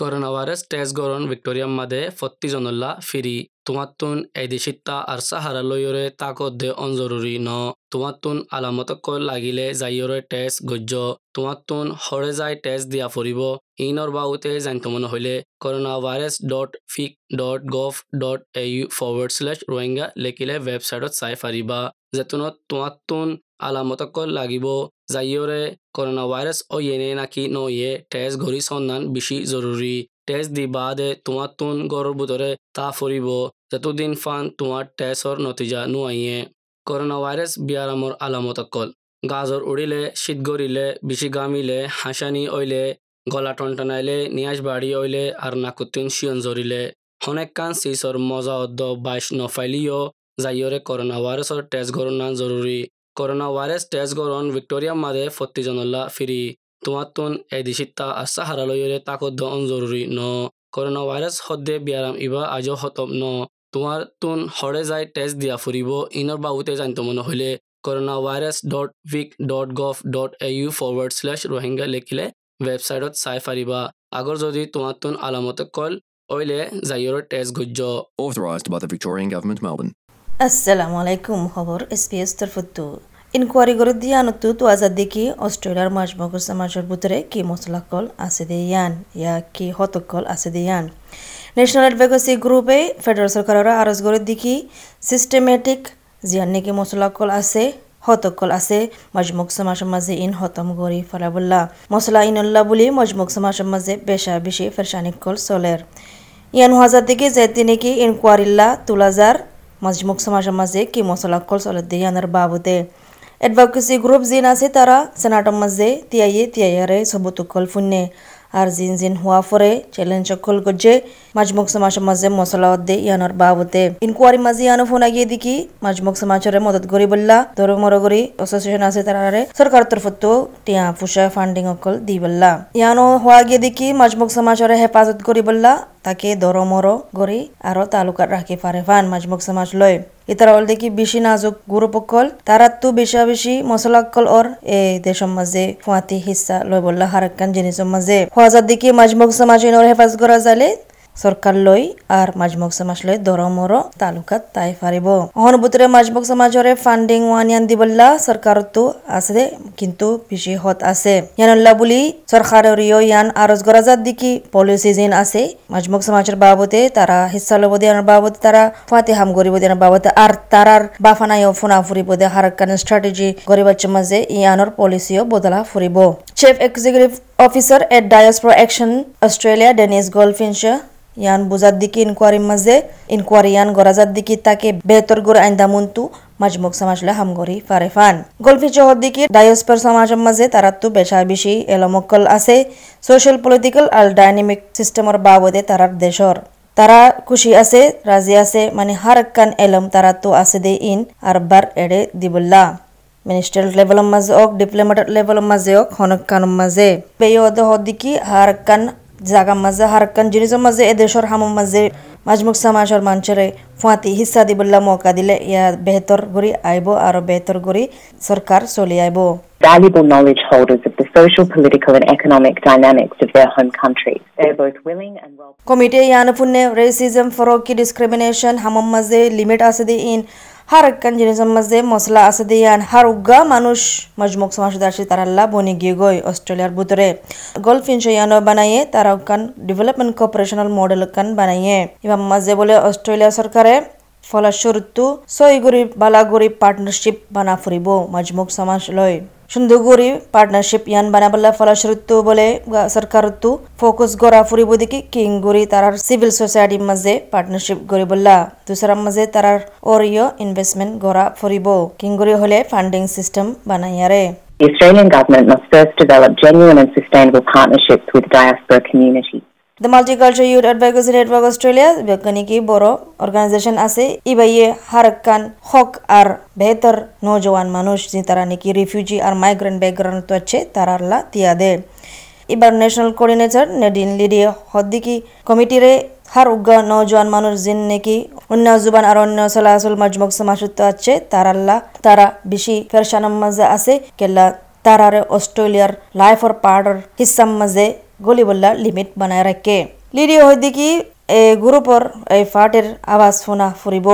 Corona virus test গরণ ভিক্টোরিয়াম মাদে ফত্তি জনল্লা ফিরি। তোমাত্তুন এদিশিত্তা আর সাহারা লইয়রে তাকদ্দে অনজরুরি ন। তোমাত্তুন আলামতক লাগিলে যাইয়রে টেস্ট গজ্য। তোমাত্তুন হরে যাই টেস্ট দিয়া ফুরিব। ইনর বাউতে জানিত মনে হইলে corona virus dot vic dot gov dot A U forward slash Rohingya লেখিলে ৱেবছাইটত চাই পাৰিবা যেতুনত তোমাত্তুন আলামতক লাগিব। করোনা ভাইরাস ও ইয়েনে নাকি নইয়ে টেস্ট ঘড়ি সন্ধান বেশি জরুরি টেস্ট দি বাদে তোমার তুন গড়ের ভিতরে তা ফুরিব যতদিন ফান তোমার টেস্টর নতিজা নুয়াইয়ে করোনা ভাইরাস বিয়ারামর আলামত অকল। গাজর উড়িলে শীত গড়িলে বেশি গামিলে হাসানি অইলে, গলা টনটনাইলে, নিয়াজ বাড়ি অইলে আর নাকুতিন শিয়ন জরিলে হনেক কান সিসর মজা অদ্দ বাইশ নফাইলিও যাইয়রে করোনা ভাইরাসর টেস্ট গড়না জরুরি ভাইরাস টেস্ট গরণ ভিক্টোরিয়া মাদে ফত্তি জনল্লা ফিরি তোমাতুন এদিশিত্তা আসা হারালয়রে তাকদ্দ অনজরুরি ন করোনা ভাইরাস হদ্দে বিয়ারাম ইবা আজও হতম ন তোমার তুন হরে যাই টেস্ট দিয়া ফুরিব ইনর বাবুতে জানিত মনে হইলে corona virus dot vic dot gov dot A U forward slash Rohingya লিখিলে ৱেবছাইটত চাই পাৰিবা আগৰ যদি তোমাৰ তুন আলামতে কল অইলে যাইয়ৰ টেষ্ট গুজ্জ Authorised by the Victorian Government, Melbourne. আসসালামু আলাইকুম, খবর এসপিএস তরফতু ইনকোয়ারি করে দিয়া নতু তো আজাদ দেখি, অস্ট্রেলিয়ার মাজমগর সমাজের ভিতরে কি মশলা কল আছে দিয়ান? ইয়া কি হতকল আছে দিয়ান? ন্যাশনাল অ্যাডভোকেসি গ্রুপে ফেডারেল সরকারের আরজ করে দেখি সিস্টেমেটিক জিয়ান নাকি মশলা কল আছে, হতকল আছে মজমুক সমাজের মাঝে ইন হতম গরি ফলাবুল্লাহ মশলা ইনুল্লাহ বলি মজমুক সমাজের মাঝে বেশা বেশি ফেরসানিক কল চলের। ইয়ান হাজার দিকে যেতে নাকি ইনকোয়ারিল্লা তুলাজার মাজমুক সমাজের মাঝে কি মশলা কল চলে দিয়ে ইয়ানের বাবুতে এডভোকেসি গ্রুপ জিন আছে তারা সেনাটর মাঝে তিয়াইয়ে তিয়াইয়ারে সবুতুকল ফুন্নে আর জিন জিন হওয়া ফরে চ্যালেঞ্জ সকল গজ্জে মাজমুক সমাজের মাঝে মশলা দে ইয়ানোর বাবুতে ইনকোয়ারি মাঝে ইয়ানো ফোন আগিয়ে দেখি মাজমুক সমাজের মদত করি বললা ধরো মরো করি অ্যাসোসিয়েশন আছে তারারে সরকার তরফত টিয়া ফুসা ফান্ডিং অকল দি বললা ইয়ানো হওয়া গিয়ে দেখি মাজমুক সমাজের হেফাজত করি বললা তাকে দরমর গড়ি আরও তালুকাত রাখি পারে ফান মাজমুক সমাজ লয় ইতারা হল দেখি বেশি নাজুক গুরুপকল তারা তো বেশা বেশি মশলাকল ওর এ দেশের মাঝে ফুয়াতি হিসা লয় বললা হারাক্কান জিনিসের মাঝে হওয়াজার দিকে মাজমুক সমাজ ওর হেফাজত করা যালে সরকার লই আর মাজমক সমাজ লই দরমর তালুকাত তাই পারিব অহনুভূতরে মাজমক সমাজরে ফান্ডিং ওয়ানিয়ান দিবল্লা সরকার তো আছে কিন্তু বেশি হত আছে ইয়ানুল্লাহ বলি সরকারের ইয়ান আরজ গরাজাত দিকি পলিসি যেন আছে মাজমক সমাজের বাবদে তারা হিস্সা লব দিয়ানোর বাবদে তারা, ফাতে হাম গরিব দিয়ানোর বাবদে আর তারার বাফানাইও ফুনা ফুরিব দে হারাক্কান স্ট্র্যাটেজি গরিবাচ্চর মাঝে ইয়ানোর পলিসিও বদলা ফুরিব। Chief executive officer at diaspora action Australia Dennis গোলফিনশা ইয়ান বুজার দিকে ইনকোয়ারির মাঝে। ইনকোয়ারি ইয়ান গরাজার দিকে তাকে বেহতর করে আইন্দা মন্তু মাজমুক সমাজলে হামগরি ফারে ফান। গলফি চহর দিকে ডায়োস্পার সমাজের মাঝে তারা তো বেশা বেশি এলমকল আছে। সোশ্যাল পলিটিক্যাল আর ডাইনামিক সিস্টেমের বাবদে তারার দেশর। তারা খুশি আছে, রাজি আছে মানে হার কান এলম তারা তো আছে দে ইন আর বার এড়ে দিবল্লা মিনিস্টারিয়েল লেভেলের মাঝে হোক ডিপ্লোমেটের লেভেলের মাঝে হোক হনক কানুর মাঝে পেয়ে হদিকি হার কান জাগা মাঝে হারকান জিনিসের মাঝে এ দেশের হামর মাঝে মাজমুক সমাজের মানুষের ফুয়াতি হিস্সা দিবল্লা মৌকা দিলে ইয়া বেহতর করি আইব আর বেহতর করি সরকার চলি আইব valuable knowledge holders of the social, political, and economic dynamics of their home countries. They are both willing and well. Committee ইয়ান ফুন্নে রেসিজম ফরকি ডিসক্রিমিনেশন হামম মাঝে লিমিট আছে দি ইন হার একখান জিনিসের মাঝে মশলা আছে দিয়ান হার উগা মানুষ মজমুক সমাজ আসে তারাল্লা বনি গিয়ে গই অস্ট্রেলিয়ার ভিতরে গল্ফ ইয়ানো বানাইয়ে তারা কান ডেভেলপমেন্ট কোঅপারেশনাল মডেল কান বানাইয়ে এবার মাঝে বলে অস্ট্রেলিয়া সরকারে ফলস্বরূপ সইগুড়ি বালাগুড়ি পার্টনারশিপ বানা ফুরিব মজমুক সমাজ লয়। সুন্দরগুড়ি পার্টনারশিপ ইয়ান বানাবলা ফলস্বরূপ বলে সরকারতো ফোকাস গড়া ফুরিব দেখি কিংগুড়ি তারার সিভিল সোসাইটির মাঝে পার্টনারশিপ গড়ি বললা দুসরার মাঝে তারার অরিয় ইনভেস্টমেন্ট গড়া ফুরিব কিংগুড়ি হলে ফান্ডিং সিস্টেম বানাইয়ারে। The Australian Government must first develop genuine and sustainable partnerships with diaspora communities. Multiculture youth advisory network Australia বৈজ্ঞানিক বড় অর্গানাইজেশন আছে ইবাইয়ে হারকান হক আর বেহতর নৌজওয়ান মানুষ যে তারা নাকি রিফিউজি আর মাইগ্রেন্ট ব্যাকগ্রাউন্ড তো আছে তারাল্লা তিয়া দে এবার ন্যাশনাল কোঅর্ডিনেটর নেডিন লিডি হদ্দিকি কমিটিরে হার উগ্গা নৌজওয়ান মানুষ জিন নাকি অন্য জুবান আর অন্য চলাচল মজমক সমাসত্ব আছে তারাল্লা তারা বেশি ফেরসানার মাঝে আছে কেল্লা তারারে অস্ট্রেলিয়ার লাইফর পার্টর হিসাম মাঝে গলিবল্লার লিমিট বানায় রাখে লিডি হইদিকি এ গ্রুপর এই ফাটের আওয়াজ ফোনা ফুরিব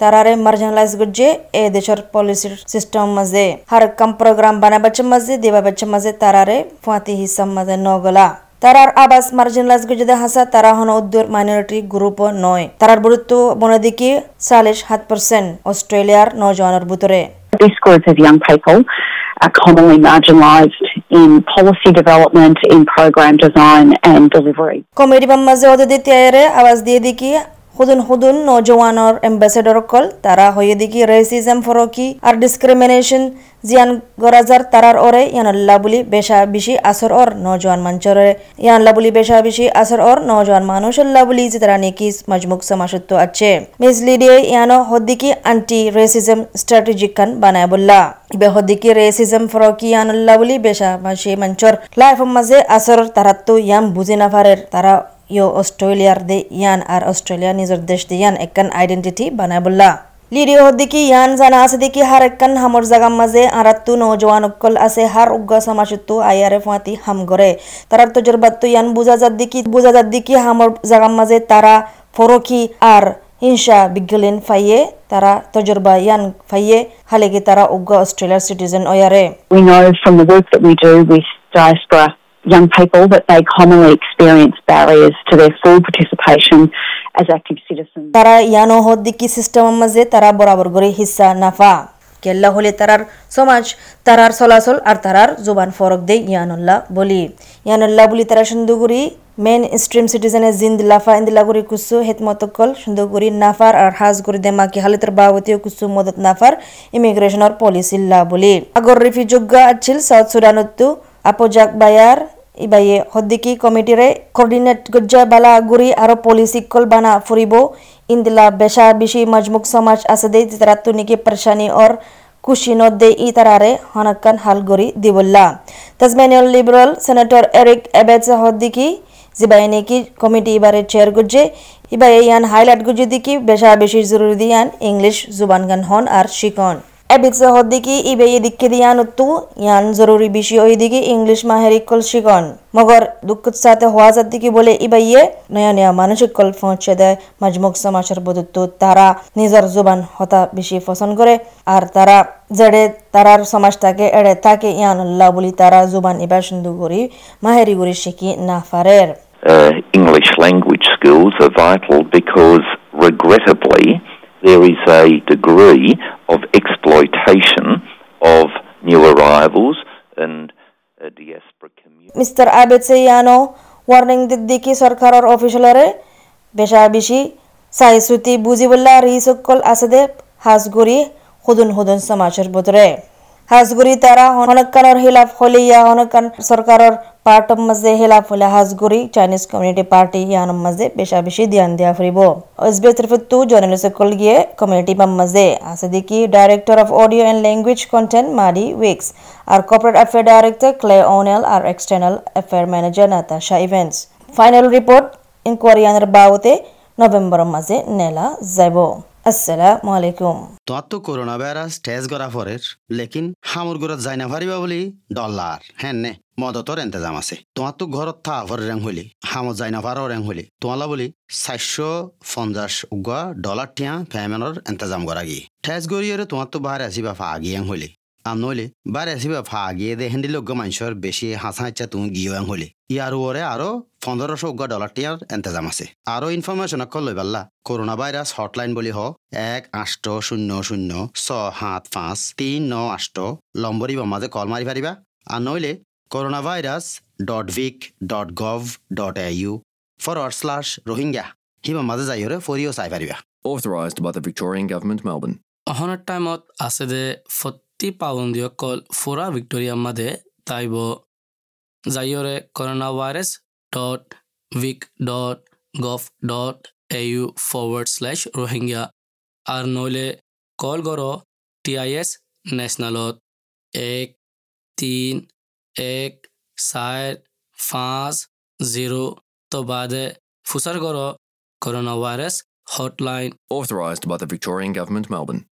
তারারে মার্জিনালাইজ করছে এ দেশের পলিসির সিস্টেম মাঝে হার কাম প্রোগ্রাম বানাবাচ্চে মাঝে দেবা বাচ্চে মাঝে তারারে ফাঁতি হিসাম মাঝে নগলা। তারার আবাস মার্জিনালাইজ গজে হাসা তারা হন উদ্যোর মাইনরিটি গ্রুপ নয়। তারার গুরুত্ব বনদিকে চাল্লিশ সাত পার্সেন্ট অস্ট্রেলিয়ার নজওয়ানের ভিতরে this group of young people are commonly marginalised in policy development, in program design and delivery. হুদুন হুদুন নজওয়ানর এম্বাসেডর কল তারা হয়ে দেখি রেসিজম ফরকি আর ডিসক্রিমিনেশন জিয়ান গরাজার তারার ওরে ইয়ানাল্লা বুলি বেশা বেশি আসর ওর নজওয়ান মঞ্চরে ইয়ানল্লা বুলি বেশা বেশি আসর ওর নজওয়ান মানুষল্লা বুলি যে তারা নেকি মজমুক সমাসত্ব আছে। মিস লিডিয়ে ইয়ানো হদ্দিকি আন্টি রেসিজম স্ট্র্যাটেজিক কান বানায় বললা। ইবে হদ্দিকি রেসিজম ফরকি ইয়ানল্লা বুলি বেশা মাসি মঞ্চর লাইফ মাঝে আসর তারাত্তু ইয়াম বুঝি নাফারের তারা অস্ট্রেলিয়া নিজের দেশ দে ইয়ান একখান আইডেন্টিটি বানায় বললা লিডিও হদ্দিকি ইয়ান জানা আছে দেখি হার একখান হামর জাগাম মাঝে, আরাত্তু নৌজওয়ান উক্কল আছে, হার উগ্গা সমাসত্তু আয়ারে ফাঁতি হাম গরে তারার তজরবাত্তু ইয়ান বুঝা যার দিকি, বুঝা যার দিকি হামর জাগাম মাঝে তারা ফরকি আর হিংসা বিজ্ঞলিন ফাইয়ে, তারা তজরবা ইয়ান ফাইয়ে হালেকি তারা উগ্গা অস্ট্রেলিয়ার সিটিজেন ওয়ারে। We know from the work that we do with diaspora young people that they commonly experience barriers to their full participation as active citizens. তারা ইয়ানো হদ্দিকি সিস্টেমের মাঝে তারা বরাবর করে হিস্সা নাফা। কেল্লা হলে তারার সমাজ, তারার চলাচল আর তারার জোবান ফরক দেই ইয়ানুল্লাহ বলি। ইয়ানুল্লাহ বলি তারা সুন্দরগুড়ি মেন স্ট্রিম সিটিজেনে জিন্দ লাফা, ইন্দিলাগুড়ি কুসু হেতমতকল সুন্দরগুড়ি নাফার আর হাজগুড়ি দেমাকি হালিতের বাবতীয় কুসু মদত নাফার ইমিগ্রেশনের পলিসি লা বলি। আগর রিফি যোগ্য আছিল, সাউথ সুদানত্তু আপোজাক বায়ার ইবাইয়ে হদ্দিকি কমিটিরে কোঅর্ডিনেট গজ্জা বালা গুরি আরও পলিসি কল বানা ফুরিব ইন্দিলা বেশা বেশি মজমুক সমাজ আছে দে তারা তুনিকে পরেশানি খুশি নত দে ই তারারে হনকান হাল গরি দিবল্লা তাসমানিয়াল লিবারাল সেনেটর এরিক এবেজ হদ্দিকি জিবাইনে কি কমিটি এবারে চেয়ার গুজে ইবাই ইয়ান হাইলাইট গুজে দিকি বেশা বেশি জরুরি দিয়ান ইংলিশ জুবান গান হন আর শিকন ইবে এদিকে দিয়ান উত্তু ইয়ান জরুরি বিষয় ওই দিকে ইংলিশ মাহেরি কল শিকন মগর দুঃখ সাথে হওয়া দিকে বলে ইবাইয়ে নয়া নয়া মানসিক কল পৌঁছে দেয় মজমুক সমাজের বদত্ত তারা নিজের জুবান হতা বেশি পছন্দ করে আর তারা জেড়ে তারার সমাজটাকে এড়ে থাকে ইয়ান আল্লাহ বলি তারা জুবান এবার সুন্দর করি মাহেরি করি শিখি না uh, English language skills are vital because, regrettably, there is a degree of exploitation of new arrivals and a diaspora community. Mister আবেদসে ইয়ানো ওয়ার্নিং দিদ্দিকি সরকারের অফিসিয়ালরে বেশা বেশি সাইসুতি বুঝিবল্লা রিসকল আসদে হাজগুড়ি হুদুন হুদুন সমাজের বদরে হাজগুড়ি তারা হনকানোর হিলাফ হলে ইয়া হনকান সরকারের পার্টর মাঝে হিলাফ হলে হাজগুড়ি চাইনিজ কমিউনিটি পার্টি ইয়ানোর মাঝে বেশা বেশি ধ্যান দেওয়া ফুরিব। এসবি তরফতু জার্নালিস্ট সকল গিয়ে কমিউনিটি বাম মাঝে। আছে দেখি director of audio and language content Maddy Wicks R corporate affair director Clay O'Neil R external affair manager Natasha events final report inquiry আনার বাবতে নভেম্বরের মাঝে নেলা যাব আসসালামু আলাইকুম। তো তো করোনা ভাইরাস টেস্ট করা পরের, লেকিন হামুর ঘরত যাই না পারিবা বলি ডলার। হ্যাঁ নে মদতর ইন্তজাম আছে। তোমার তো ঘরত থা ভর রেং হইলি হামত যাই না পারো রেং হইলি। তোমালা বলি চারশো পঞ্চাশ উগা ডলার টিয়া ফ্যামেনর ইন্তজাম করা গিয়ে। টেস্ট গড়িয়ে তোমার তো বাহারে আসিবা ফা আগিয়ে হইলি। আর নইলে বারে আসিবা ফা আগিয়ে দে হেন্দি লোক মানুষের বেশি হাসা ইচ্ছা তুমি গিয়ে হইলি ইয়ার ওরে আরও পনেরোশো উগা ডলার টিয়ার এন্তেজাম আছে আরও ইনফরমেশন অকল লই পাল্লা করোনা ভাইরাস হটলাইন বুলি হ এক আষ্ট শূন্য শূন্য ছ সাত পাঁচ তিন ন আষ্ট লম্বরি মাঝে কল মারি পারিবা আর নইলে corona virus dot vic dot gov dot A U forward slash Rohingya হিমা মাঝে যাই যাইরে ফরিও চাই পারিবা Authorised by the Victorian Government, Melbourne. অহনৰ টাইমত আছে দে ফৰ্টি পাউণ্ডীসকল ফুৰা ভিক্টৰিয়া মাদে তাইব যাইৰে corona virus dot vic dot gov dot A U forward slash Rohingya আৰু নহ'লে কল কৰ টি আই এছ নেশ্যনেলত এক তিন এক চাৰ পাঁচ জিৰ' তো বাদে ফুচাৰ কৰ corona virus hotline Authorised by the Victorian Government, Melbourne.